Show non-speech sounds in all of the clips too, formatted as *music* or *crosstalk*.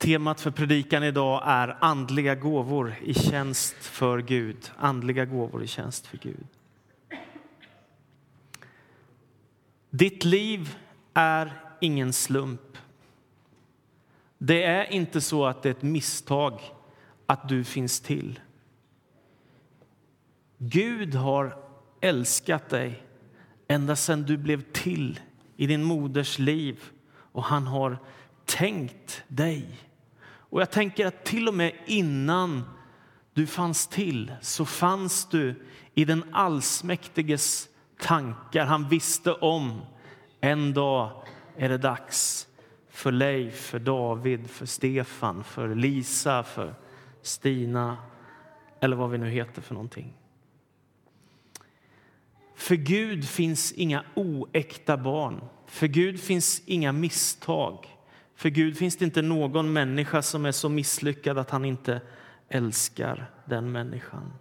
Temat för predikan idag är andliga gåvor i tjänst för Gud. Andliga gåvor i tjänst för Gud. Ditt liv är ingen slump. Det är inte så att det är ett misstag att du finns till. Gud har älskat dig ända sedan du blev till i din moders liv och han har tänkt dig. Och jag tänker att till och med innan du fanns till så fanns du i den allsmäktiges tankar. Han visste om en dag är det dags för Leif, för David, för Stefan, för Lisa, för Stina eller vad vi nu heter för någonting. För Gud finns inga oäkta barn. För Gud finns inga misstag. För Gud finns det inte någon människa som är så misslyckad att han inte älskar den människan.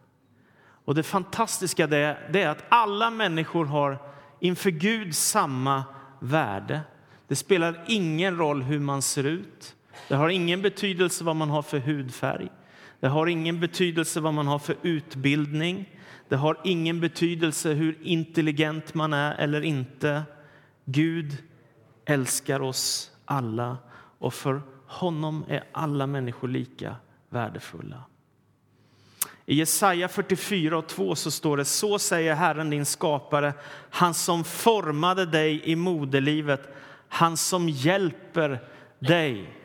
Och det fantastiska är, det är att alla människor har inför Gud samma värde. Det spelar ingen roll hur man ser ut. Det har ingen betydelse vad man har för hudfärg. Det har ingen betydelse vad man har för utbildning. Det har ingen betydelse hur intelligent man är eller inte. Gud älskar oss alla och för honom är alla människor lika värdefulla. I Jesaja 44 och 2 så står det så säger Herren din skapare, han som formade dig i moderlivet, han som hjälper dig.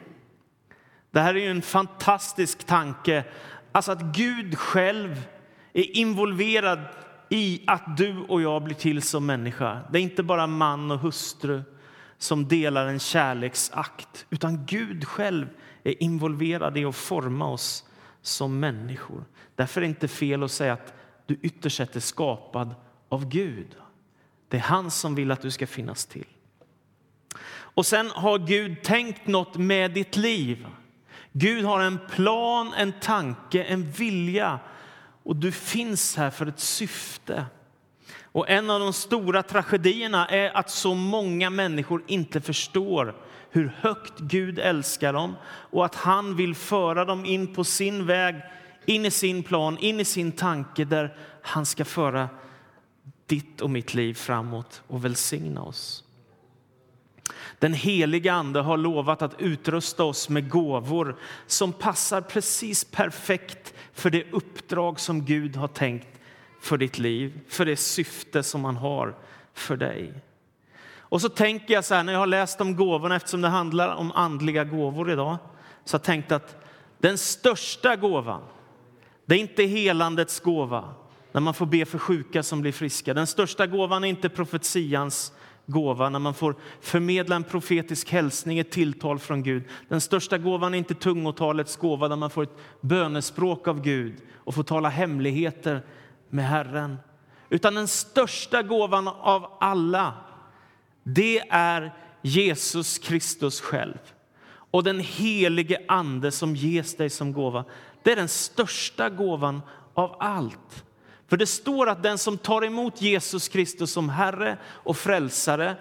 Det här är ju en fantastisk tanke, alltså att Gud själv är involverad i att du och jag blir till som människa. Det är inte bara man och hustru som delar en kärleksakt, utan Gud själv är involverad i att forma oss som människor. Därför är det inte fel att säga att du ytterst sett är skapad av Gud. Det är han som vill att du ska finnas till. Och sen har Gud tänkt något med ditt liv. Gud har en plan, en tanke, en vilja och du finns här för ett syfte. Och en av de stora tragedierna är att så många människor inte förstår hur högt Gud älskar dem och att han vill föra dem in på sin väg, in i sin plan, in i sin tanke där han ska föra ditt och mitt liv framåt och välsigna oss. Den heliga Ande har lovat att utrusta oss med gåvor som passar precis perfekt för det uppdrag som Gud har tänkt för ditt liv, för det syfte som han har för dig. Och så tänker jag så här, när jag har läst om gåvorna, eftersom det handlar om andliga gåvor idag, så har jag tänkt att den största gåvan, det är inte helandets gåva, när man får be för sjuka som blir friska. Den största gåvan är inte profetians gåva, när man får förmedla en profetisk hälsning, ett tilltal från Gud. Den största gåvan är inte tungotalets gåva, där man får ett bönespråk av Gud och får tala hemligheter med Herren. Utan den största gåvan av alla, det är Jesus Kristus själv. Och den helige Ande som ges dig som gåva, det är den största gåvan av allt. För det står att den som tar emot Jesus Kristus som Herre och frälsare,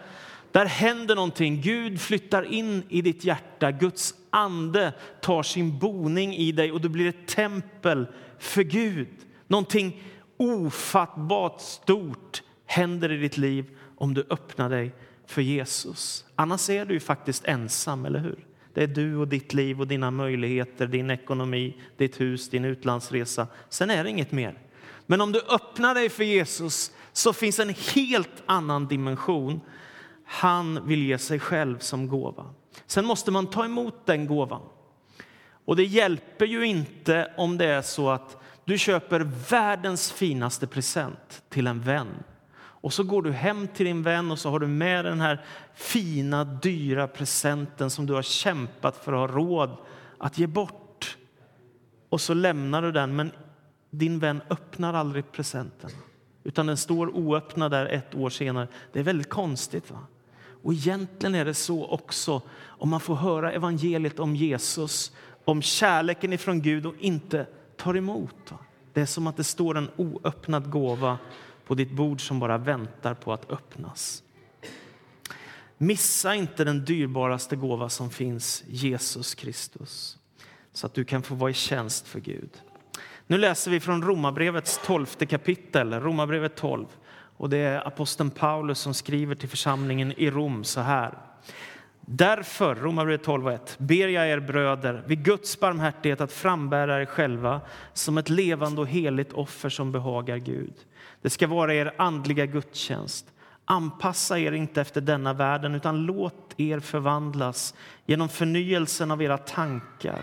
där händer någonting. Gud flyttar in i ditt hjärta. Guds ande tar sin boning i dig och du blir ett tempel för Gud. Någonting ofattbart stort händer i ditt liv om du öppnar dig för Jesus. Annars är du faktiskt ensam, eller hur? Det är du och ditt liv och dina möjligheter, din ekonomi, ditt hus, din utlandsresa. Sen är det inget mer. Men om du öppnar dig för Jesus så finns en helt annan dimension. Han vill ge sig själv som gåva. Sen måste man ta emot den gåvan. Och det hjälper ju inte om det är så att du köper världens finaste present till en vän. Och så går du hem till din vän och så har du med den här fina, dyra presenten som du har kämpat för att ha råd att ge bort. Och så lämnar du den, men din vän öppnar aldrig presenten. Utan den står oöppnad där ett år senare. Det är väldigt konstigt. va? Och egentligen är det så också om man får höra evangeliet om Jesus, om kärleken ifrån Gud och inte tar emot. Det är som att det står en oöppnad gåva på ditt bord som bara väntar på att öppnas. Missa inte den dyrbaraste gåva som finns, Jesus Kristus, så att du kan få vara i tjänst för Gud. Nu läser vi från Romarbrevets tolfte kapitel, Romarbrevet 12. Och det är aposteln Paulus som skriver till församlingen i Rom så här. Därför, Romarbrevet 12.1, ber jag er bröder vid Guds barmhärtighet att frambära er själva som ett levande och heligt offer som behagar Gud. Det ska vara er andliga gudstjänst. Anpassa er inte efter denna världen utan låt er förvandlas genom förnyelsen av era tankar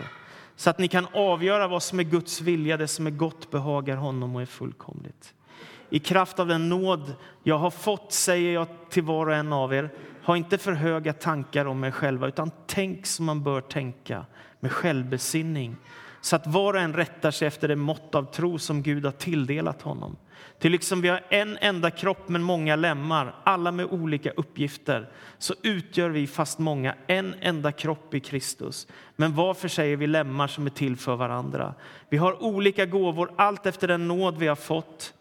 så att ni kan avgöra vad som är Guds vilja, det som är gott behagar honom och är fullkomligt. I kraft av den nåd jag har fått säger jag till var och en av er ha inte för höga tankar om er själva utan tänk som man bör tänka, med självbesinning så att var och en rättar sig efter det mått av tro som Gud har tilldelat honom. Till liksom vi har en enda kropp men många lemmar, alla med olika uppgifter, så utgör vi fast många en enda kropp i Kristus. Men var för sig är vi lemmar som är till för varandra. Vi har olika gåvor allt efter den nåd vi har fått.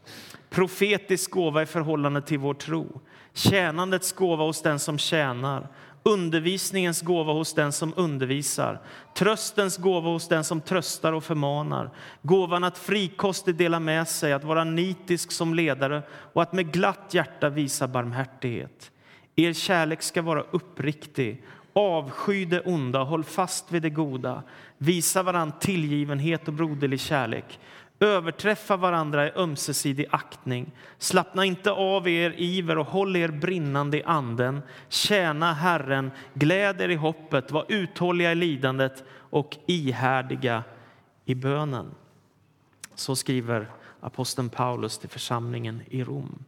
Profetisk gåva i förhållande till vår tro, tjänandets gåva hos den som tjänar undervisningens gåva hos den som undervisar, tröstens gåva hos den som tröstar och förmanar, gåvan att frikostigt dela med sig, att vara nitisk som ledare och att med glatt hjärta visa barmhärtighet. Er kärlek ska vara uppriktig. Avsky det onda, håll fast vid det goda. Visa varann tillgivenhet och broderlig kärlek. Överträffa varandra i ömsesidig aktning. Slappna inte av er iver och håll er brinnande i anden. Tjäna Herren, gläd er i hoppet, var uthålliga i lidandet och ihärdiga i bönen. Så skriver aposteln Paulus till församlingen i Rom.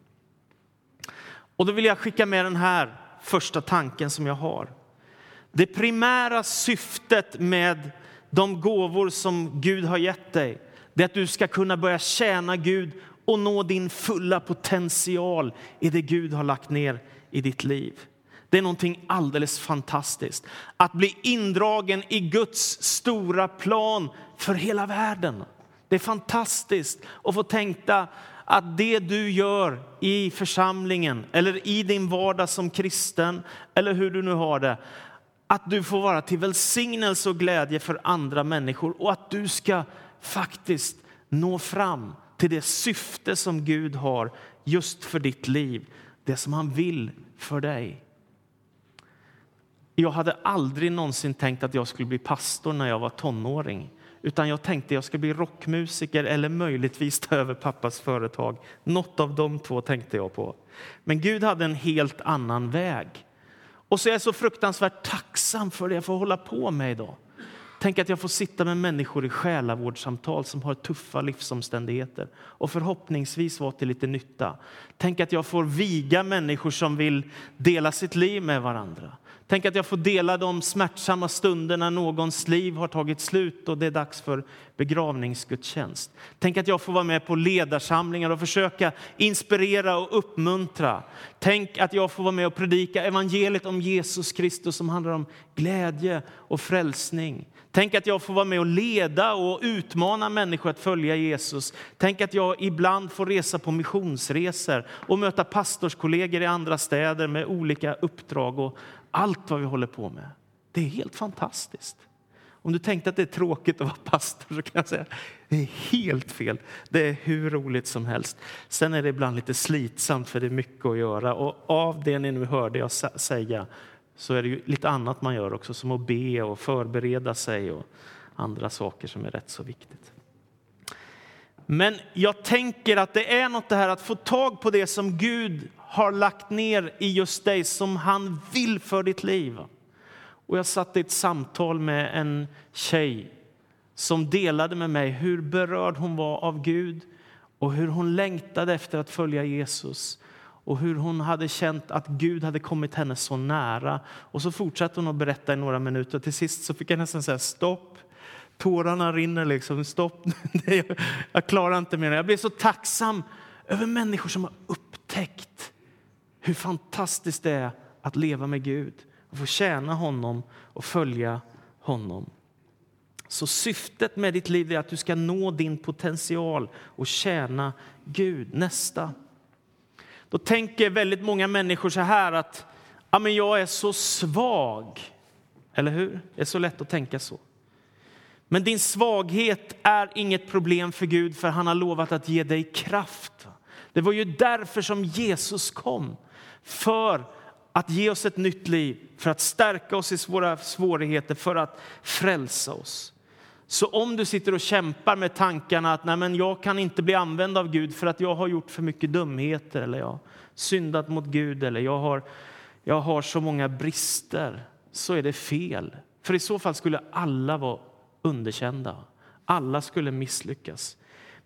Och då vill jag skicka med den här första tanken som jag har. Det primära syftet med de gåvor som Gud har gett dig det är att du ska kunna börja tjäna Gud och nå din fulla potential i det Gud har lagt ner i ditt liv. Det är någonting alldeles fantastiskt. Att bli indragen i Guds stora plan för hela världen. Det är fantastiskt att få tänka att det du gör i församlingen eller i din vardag som kristen, eller hur du nu har det, att du får vara till välsignelse och glädje för andra människor och att du ska faktiskt nå fram till det syfte som Gud har just för ditt liv, det som han vill för dig. Jag hade aldrig någonsin tänkt att jag skulle bli pastor när jag var tonåring. Utan jag tänkte jag ska bli rockmusiker eller möjligtvis ta över pappas företag. Något av de två tänkte jag på. Men Gud hade en helt annan väg. Och så är jag så fruktansvärt tacksam för det jag får hålla på med idag. Tänk att jag får sitta med människor i själavårdssamtal som har tuffa livsomständigheter och förhoppningsvis vara till lite nytta. Tänk att jag får viga människor som vill dela sitt liv med varandra. Tänk att jag får dela de smärtsamma stunder när någons liv har tagit slut och det är dags för begravningsgudstjänst. Tänk att jag får vara med på ledarsamlingar och försöka inspirera och uppmuntra. Tänk att jag får vara med och predika evangeliet om Jesus Kristus som handlar om glädje och frälsning. Tänk att jag får vara med och leda och utmana människor att följa Jesus. Tänk att jag ibland får resa på missionsresor och möta pastorskollegor i andra städer med olika uppdrag och allt vad vi håller på med. Det är helt fantastiskt. Om du tänkte att det är tråkigt att vara pastor så kan jag säga det är helt fel. Det är hur roligt som helst. Sen är det ibland lite slitsamt för det är mycket att göra. Och av det ni nu hörde jag säga så är det ju lite annat man gör också som att be och förbereda sig och andra saker som är rätt så viktigt. Men jag tänker att det är något det här att få tag på det som Gud har lagt ner i just dig som han vill för ditt liv. Och jag satt i ett samtal med en tjej som delade med mig hur berörd hon var av Gud och hur hon längtade efter att följa Jesus och hur hon hade känt att Gud hade kommit henne så nära. Och så fortsatte hon att berätta i några minuter. Till sist så fick jag nästan säga stopp. Tårarna rinner liksom. Stopp. *laughs* jag klarar inte mer. Jag blir så tacksam över människor som har upptäckt hur fantastiskt det är att leva med Gud och få tjäna honom och följa honom. Så syftet med ditt liv är att du ska nå din potential och tjäna Gud. Nästa. Då tänker väldigt många människor så här att Ja, men jag är så svag. Eller hur? Det är så lätt att tänka så. Men din svaghet är inget problem för Gud, för han har lovat att ge dig kraft. Det var ju därför som Jesus kom. För att ge oss ett nytt liv, för att stärka oss i våra svårigheter, för att frälsa oss. Så om du sitter och kämpar med tankarna att Nej, men jag kan inte bli använd av Gud för att jag har gjort för mycket dumheter eller jag syndat mot Gud eller jag har, jag har så många brister, så är det fel. För i så fall skulle alla vara underkända. Alla skulle misslyckas.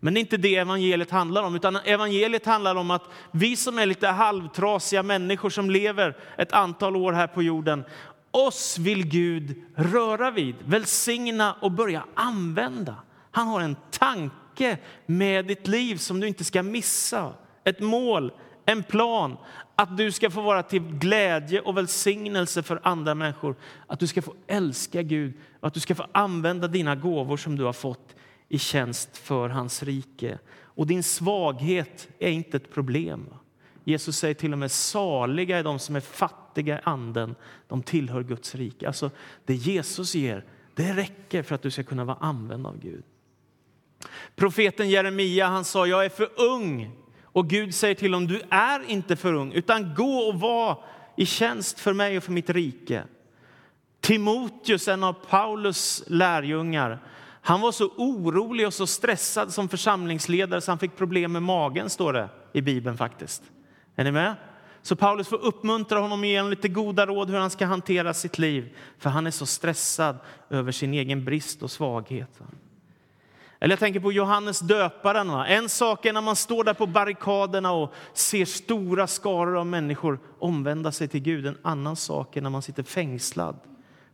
Men det är inte det evangeliet handlar om, utan evangeliet handlar om att vi som är lite halvtrasiga människor som lever ett antal år här på jorden, oss vill Gud röra vid, välsigna och börja använda. Han har en tanke med ditt liv som du inte ska missa. Ett mål, en plan, att du ska få vara till glädje och välsignelse för andra människor. Att du ska få älska Gud och att du ska få använda dina gåvor som du har fått i tjänst för hans rike. Och din svaghet är inte ett problem. Jesus säger till och med saliga är de som är fattiga i anden. De tillhör Guds rike. Alltså, det Jesus ger, det räcker för att du ska kunna vara använd av Gud. Profeten Jeremia han sa, jag är för ung. Och Gud säger till honom, du är inte för ung, utan gå och var i tjänst för mig och för mitt rike. Timoteus, en av Paulus lärjungar, han var så orolig och så stressad som församlingsledare så han fick problem med magen, står det i Bibeln faktiskt. Är ni med? Så Paulus får uppmuntra honom och ge honom lite goda råd hur han ska hantera sitt liv. För han är så stressad över sin egen brist och svaghet. Eller jag tänker på Johannes döparen. Va? En sak är när man står där på barrikaderna och ser stora skaror av människor omvända sig till Gud. En annan sak är när man sitter fängslad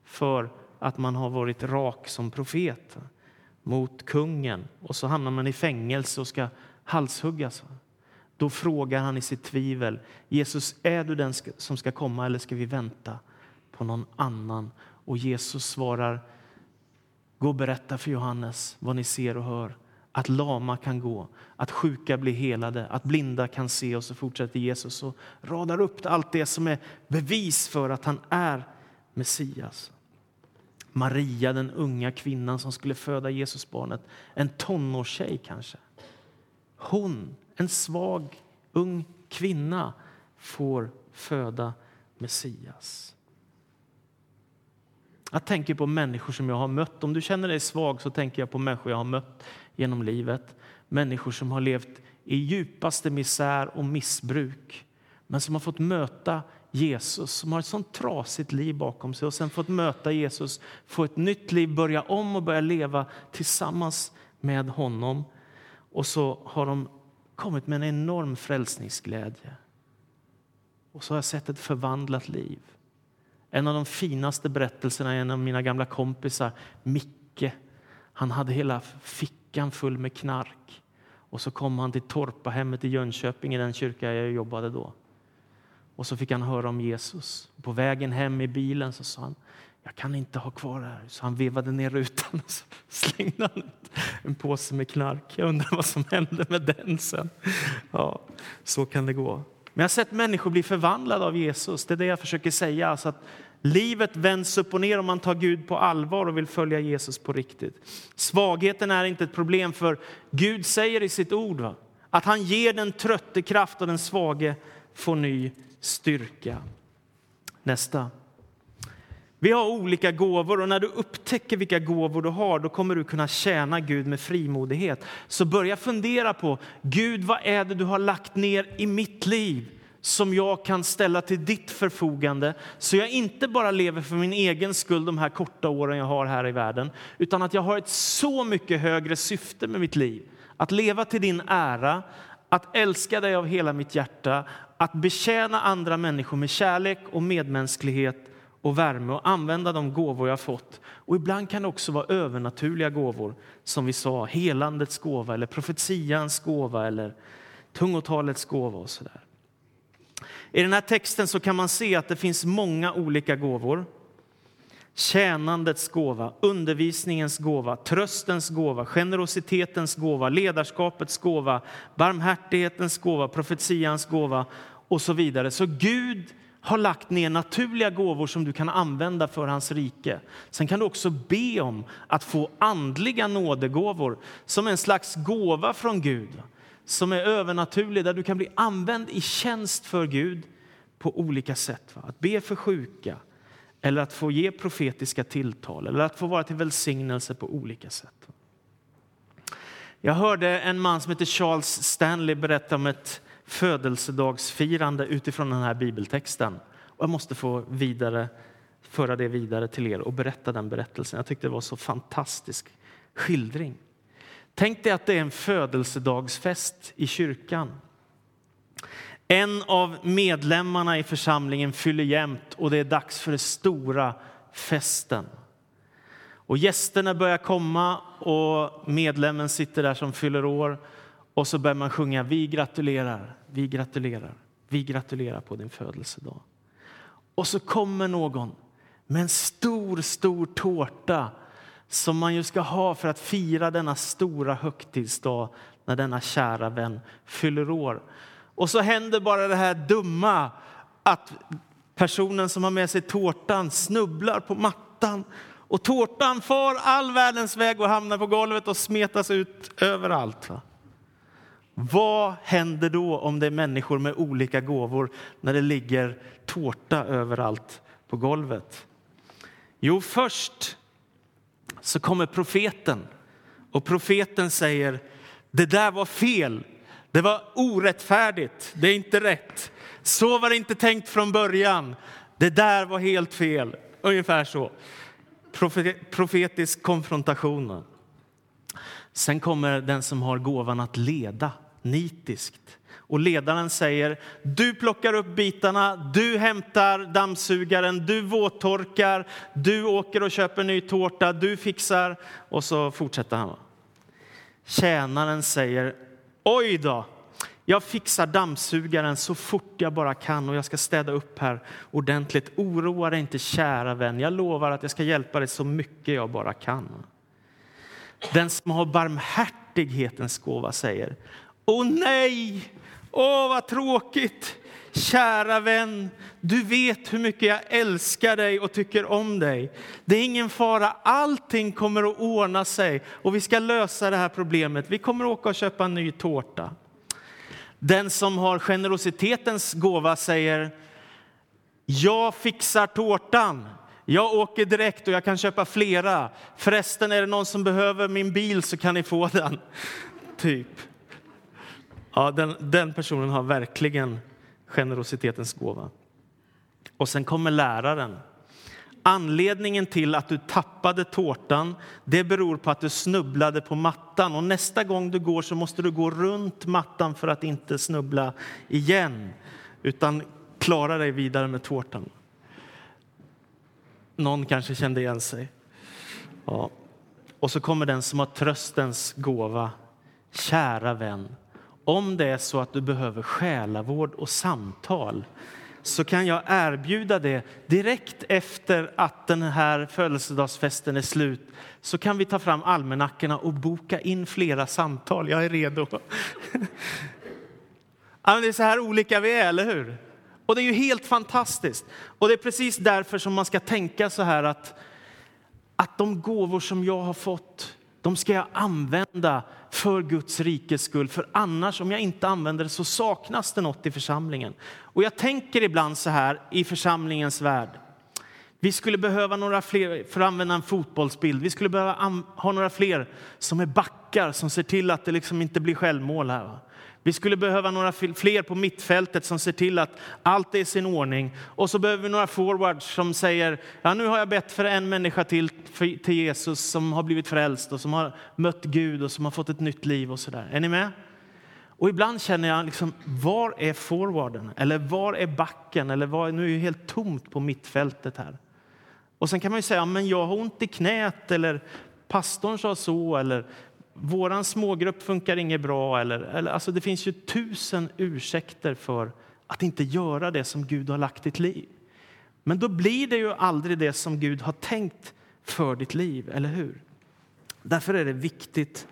för att man har varit rak som profet mot kungen och så hamnar man i fängelse och ska halshuggas. Då frågar han i sitt tvivel, Jesus, är du den som ska komma eller ska vi vänta på någon annan? Och Jesus svarar, gå och berätta för Johannes vad ni ser och hör. Att lama kan gå, att sjuka blir helade, att blinda kan se. Och så fortsätter Jesus och radar upp allt det som är bevis för att han är Messias. Maria, den unga kvinnan som skulle föda Jesusbarnet, en tonårstjej kanske. Hon, en svag ung kvinna, får föda Messias. Jag tänker på människor som jag har mött. Om du känner dig svag så tänker jag på människor jag har mött genom livet. Människor som har levt i djupaste misär och missbruk men som har fått möta Jesus, som har ett sånt trasigt liv bakom sig och sen fått möta Jesus, få ett nytt liv, börja om och börja leva tillsammans med honom. Och så har de kommit med en enorm frälsningsglädje. Och så har jag sett ett förvandlat liv. En av de finaste berättelserna är en av mina gamla kompisar, Micke. Han hade hela fickan full med knark. Och så kom han till Torpahemmet i Jönköping, i den kyrka jag jobbade då. Och så fick han höra om Jesus. På vägen hem i bilen så sa han, jag kan inte ha kvar det här. Så han vevade ner rutan och så slängde han ut en påse med knark. Jag undrar vad som hände med den sen. Ja, så kan det gå. Men jag har sett människor bli förvandlade av Jesus. Det är det jag försöker säga. Alltså att livet vänds upp och ner om man tar Gud på allvar och vill följa Jesus på riktigt. Svagheten är inte ett problem, för Gud säger i sitt ord va? att han ger den trötte kraft och den svage får ny styrka. Nästa. Vi har olika gåvor och när du upptäcker vilka gåvor du har då kommer du kunna tjäna Gud med frimodighet. Så börja fundera på Gud, vad är det du har lagt ner i mitt liv som jag kan ställa till ditt förfogande så jag inte bara lever för min egen skull de här korta åren jag har här i världen utan att jag har ett så mycket högre syfte med mitt liv. Att leva till din ära, att älska dig av hela mitt hjärta, att betjäna andra människor med kärlek och medmänsklighet och värme och använda de gåvor jag fått. Och ibland kan det också vara övernaturliga gåvor, som vi sa, helandets gåva eller profetians gåva eller tungotalets gåva och så där. I den här texten så kan man se att det finns många olika gåvor. Tjänandets gåva, undervisningens gåva, tröstens gåva, generositetens gåva, ledarskapets gåva, barmhärtighetens gåva, profetians gåva och så vidare. Så Gud har lagt ner naturliga gåvor som du kan använda för hans rike. Sen kan du också be om att få andliga nådegåvor som en slags gåva från Gud som är övernaturlig, där du kan bli använd i tjänst för Gud på olika sätt. Att be för sjuka, eller att få ge profetiska tilltal eller att få vara till välsignelse på olika sätt. Jag hörde en man som heter Charles Stanley berätta om ett födelsedagsfirande utifrån den här bibeltexten. Och jag måste få vidare, föra det vidare till er och berätta den berättelsen. Jag tyckte det var så fantastisk skildring. Tänk dig att det är en födelsedagsfest i kyrkan. En av medlemmarna i församlingen fyller jämnt och det är dags för den stora festen. Och gästerna börjar komma och medlemmen sitter där som fyller år och så börjar man sjunga Vi gratulerar, vi gratulerar, vi gratulerar på din födelsedag. Och så kommer någon med en stor, stor tårta som man ju ska ha för att fira denna stora högtidsdag när denna kära vän fyller år. Och så händer bara det här dumma att personen som har med sig tårtan snubblar på mattan och tårtan far all världens väg och hamnar på golvet och smetas ut överallt. Va? Vad händer då om det är människor med olika gåvor när det ligger tårta överallt på golvet? Jo, först så kommer profeten och profeten säger det där var fel. Det var orättfärdigt. Det är inte rätt. Så var det inte tänkt från början. Det där var helt fel. Ungefär så. Profetisk konfrontation. Sen kommer den som har gåvan att leda nitiskt. Och ledaren säger du plockar upp bitarna, du hämtar dammsugaren, du våttorkar, du åker och köper ny tårta, du fixar och så fortsätter han. Tjänaren säger Oj då, jag fixar dammsugaren så fort jag bara kan och jag ska städa upp här ordentligt. Oroa dig inte kära vän, jag lovar att jag ska hjälpa dig så mycket jag bara kan. Den som har barmhärtighetens gåva säger Åh nej, åh vad tråkigt. Kära vän, du vet hur mycket jag älskar dig och tycker om dig. Det är ingen fara, allting kommer att ordna sig och vi ska lösa det här problemet. Vi kommer att åka och köpa en ny tårta. Den som har generositetens gåva säger jag fixar tårtan. Jag åker direkt och jag kan köpa flera. Förresten, är det någon som behöver min bil så kan ni få den. *laughs* Typ. Ja, den, den personen har verkligen generositetens gåva. Och sen kommer läraren. Anledningen till att du tappade tårtan det beror på att du snubblade på mattan. Och Nästa gång du går så måste du gå runt mattan för att inte snubbla igen. Utan klara dig vidare med tårtan. Någon kanske kände igen sig. Ja. Och så kommer den som har tröstens gåva. Kära vän, om det är så att du behöver själavård och samtal så kan jag erbjuda det direkt efter att den här födelsedagsfesten är slut. Så kan vi ta fram almanackorna och boka in flera samtal. Jag är redo. *laughs* det är så här olika vi är, eller hur? Och det är ju helt fantastiskt. Och det är precis därför som man ska tänka så här att, att de gåvor som jag har fått de ska jag använda för Guds rikes skull. För annars, om jag inte använder det, så saknas det något i församlingen. Och jag tänker ibland så här i församlingens värld. Vi skulle behöva några fler, för att använda en fotbollsbild, vi skulle behöva ha några fler som är backar som ser till att det liksom inte blir självmål här. Va? Vi skulle behöva några fler på mittfältet som ser till att allt är i sin ordning. Och så behöver vi några forwards som säger ja, nu har jag bett för en människa till, till Jesus som har blivit frälst och som har mött Gud och som har fått ett nytt liv. och så där. Är ni med? Och ibland känner jag, liksom, var är forwarden? Eller var är backen? Eller var, nu är det helt tomt på mittfältet här. Och sen kan man ju säga, men jag har ont i knät eller pastorn sa så eller våran smågrupp funkar inget bra. Eller, eller, alltså det finns ju tusen ursäkter för att inte göra det som Gud har lagt ditt liv. Men då blir det ju aldrig det som Gud har tänkt för ditt liv, eller hur? Därför är det viktigt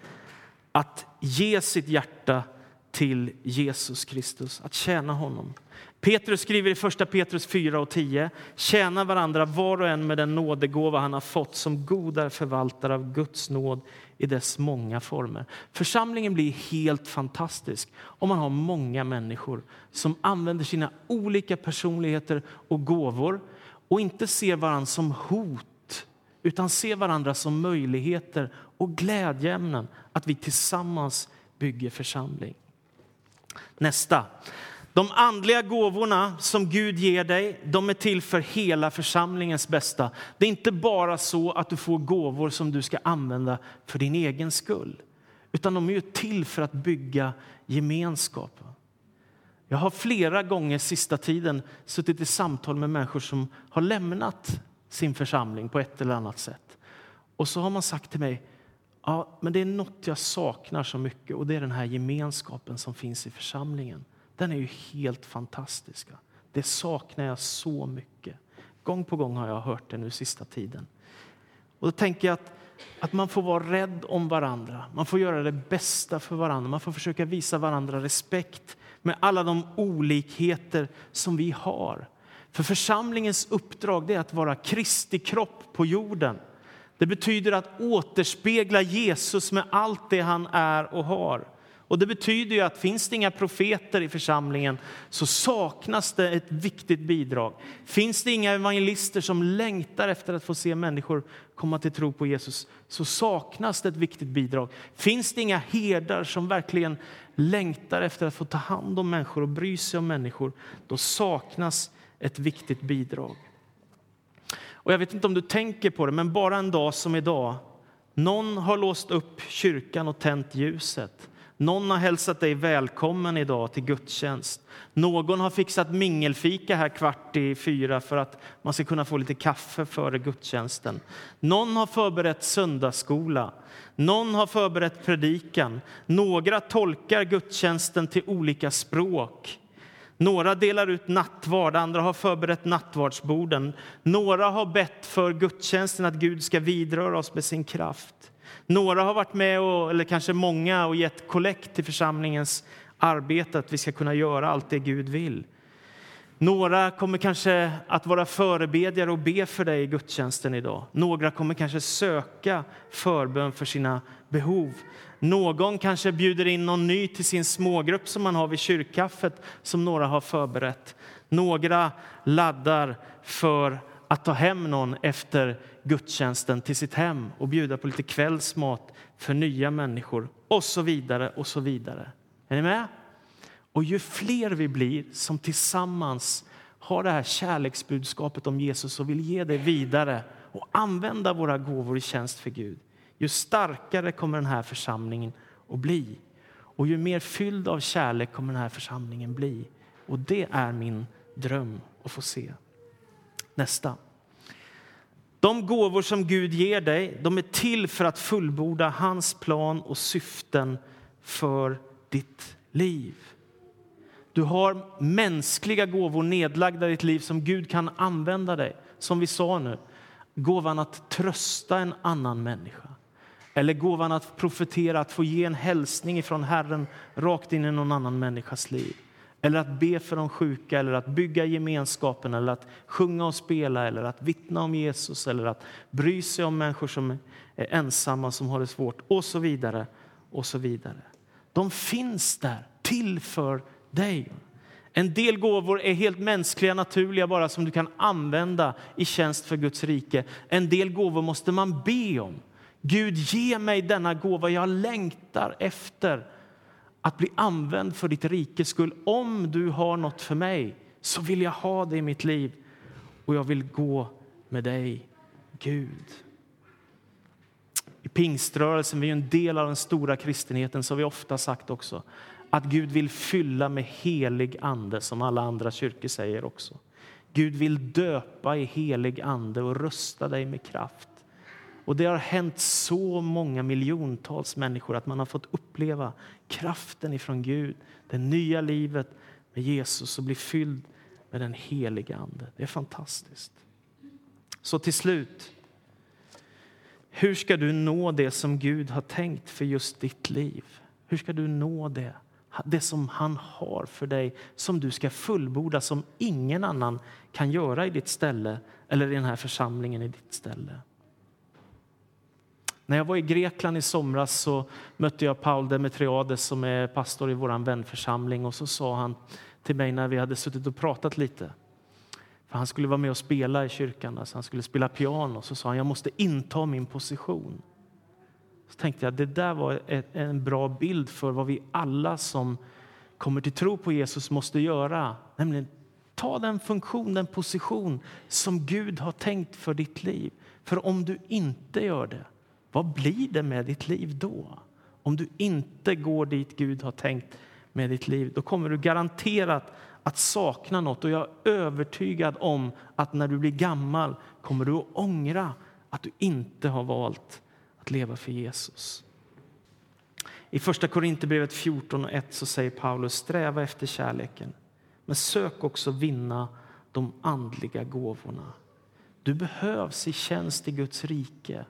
att ge sitt hjärta till Jesus Kristus, att tjäna honom. Petrus skriver i 1 Petrus 4 och 10. Tjäna varandra var och en med den nådegåva han har fått som goda förvaltare av Guds nåd i dess många former. Församlingen blir helt fantastisk om man har många människor som använder sina olika personligheter och gåvor och inte ser varandra som hot utan ser varandra som möjligheter och glädjeämnen att vi tillsammans bygger församling. Nästa. De andliga gåvorna som Gud ger dig de är till för hela församlingens bästa. Det är inte bara så att du får gåvor som du ska använda för din egen skull utan de är till för att bygga gemenskap. Jag har flera gånger sista tiden suttit i samtal med människor som har lämnat sin församling på ett eller annat sätt. Och så har man sagt till mig ja, men det är något jag saknar så mycket och det är den här gemenskapen som finns i församlingen den är ju helt fantastisk. Det saknar jag så mycket. Gång på gång har jag hört det nu sista tiden. Och då tänker jag att, att man får vara rädd om varandra. Man får göra det bästa för varandra. Man får försöka visa varandra respekt med alla de olikheter som vi har. För församlingens uppdrag är att vara Kristi kropp på jorden. Det betyder att återspegla Jesus med allt det han är och har. Och Det betyder ju att finns det inga profeter i församlingen så saknas det ett viktigt bidrag. Finns det inga evangelister som längtar efter att få se människor komma till tro på Jesus så saknas det ett viktigt bidrag. Finns det inga herdar som verkligen längtar efter att få ta hand om människor och bry sig om människor då saknas ett viktigt bidrag. Och Jag vet inte om du tänker på det, men bara en dag som idag någon har låst upp kyrkan och tänt ljuset. Någon har hälsat dig välkommen idag till gudstjänst. Någon har fixat mingelfika här kvart i fyra för att man ska kunna få lite kaffe före gudstjänsten. Någon har förberett söndagsskola. Någon har förberett predikan. Några tolkar gudstjänsten till olika språk. Några delar ut nattvard, andra har förberett nattvardsborden. Några har bett för gudstjänsten att Gud ska vidröra oss med sin kraft. Några har varit med, och, eller kanske många, och gett kollekt till församlingens arbete att vi ska kunna göra allt det Gud vill. Några kommer kanske att vara förebedjare och be för dig i gudstjänsten idag. Några kommer kanske söka förbön för sina behov. Någon kanske bjuder in någon ny till sin smågrupp som man har vid kyrkkaffet som några har förberett. Några laddar för att ta hem någon efter gudstjänsten till sitt hem och bjuda på lite kvällsmat för nya människor och så vidare och så vidare. Är ni med? Och ju fler vi blir som tillsammans har det här kärleksbudskapet om Jesus och vill ge det vidare och använda våra gåvor i tjänst för Gud, ju starkare kommer den här församlingen att bli. Och ju mer fylld av kärlek kommer den här församlingen bli. Och det är min dröm att få se. Nästa. De gåvor som Gud ger dig de är till för att fullborda hans plan och syften för ditt liv. Du har mänskliga gåvor nedlagda i ditt liv som Gud kan använda dig. Som vi sa nu, gåvan att trösta en annan människa. Eller gåvan att profetera, att få ge en hälsning från Herren rakt in i någon annan människas liv eller att be för de sjuka, eller att bygga gemenskapen, eller att sjunga och spela, eller att vittna om Jesus, eller att bry sig om människor som är ensamma, som har det svårt, och så vidare. och så vidare. De finns där, till för dig. En del gåvor är helt mänskliga, naturliga, bara som du kan använda i tjänst för Guds rike. En del gåvor måste man be om. Gud, ge mig denna gåva jag längtar efter att bli använd för ditt rikes skull. Om du har något för mig så vill jag ha det i mitt liv och jag vill gå med dig, Gud. I pingströrelsen, vi är en del av den stora kristenheten, så har vi ofta sagt också att Gud vill fylla med helig ande, som alla andra kyrkor säger också. Gud vill döpa i helig ande och rusta dig med kraft. Och Det har hänt så många miljontals människor att man har fått uppleva kraften ifrån Gud, det nya livet med Jesus och bli fylld med den heliga Ande. Det är fantastiskt. Så till slut, hur ska du nå det som Gud har tänkt för just ditt liv? Hur ska du nå det? det som han har för dig, som du ska fullborda, som ingen annan kan göra i ditt ställe eller i den här församlingen i ditt ställe. När jag var i Grekland i somras så mötte jag Paul Demetriades som är pastor i vår vänförsamling och så sa han till mig när vi hade suttit och pratat lite. För han skulle vara med och spela i kyrkan, alltså han skulle spela piano. Så sa han, jag måste inta min position. Så tänkte jag, det där var en bra bild för vad vi alla som kommer till tro på Jesus måste göra. Nämligen ta den funktion, den position som Gud har tänkt för ditt liv. För om du inte gör det, vad blir det med ditt liv då? Om du inte går dit Gud har tänkt med ditt liv, då kommer du garanterat att sakna något. Och jag är övertygad om att när du blir gammal kommer du att ångra att du inte har valt att leva för Jesus. I Första Korinthierbrevet 14 och 1 så säger Paulus sträva efter kärleken men sök också vinna de andliga gåvorna. Du behövs i tjänst i Guds rike.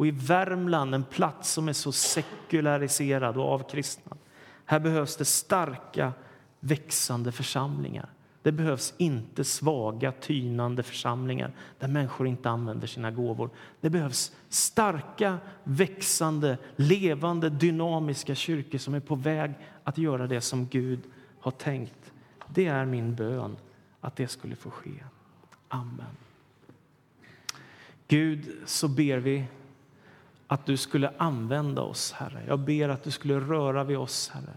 Och i Värmland, en plats som är så sekulariserad och avkristnad, här behövs det starka, växande församlingar. Det behövs inte svaga, tynande församlingar där människor inte använder sina gåvor. Det behövs starka, växande, levande, dynamiska kyrkor som är på väg att göra det som Gud har tänkt. Det är min bön att det skulle få ske. Amen. Gud, så ber vi att du skulle använda oss, Herre. Jag ber att du skulle röra vid oss, Herre,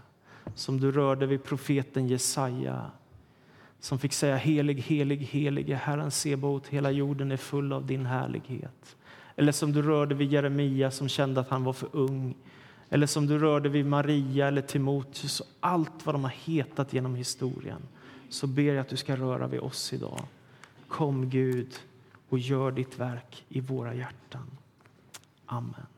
som du rörde vid profeten Jesaja som fick säga helig, helig, helig är Herren Sebaot, hela jorden är full av din härlighet. Eller som du rörde vid Jeremia som kände att han var för ung. Eller som du rörde vid Maria eller Timoteus och allt vad de har hetat genom historien. Så ber jag att du ska röra vid oss idag. Kom Gud och gör ditt verk i våra hjärtan. Amen.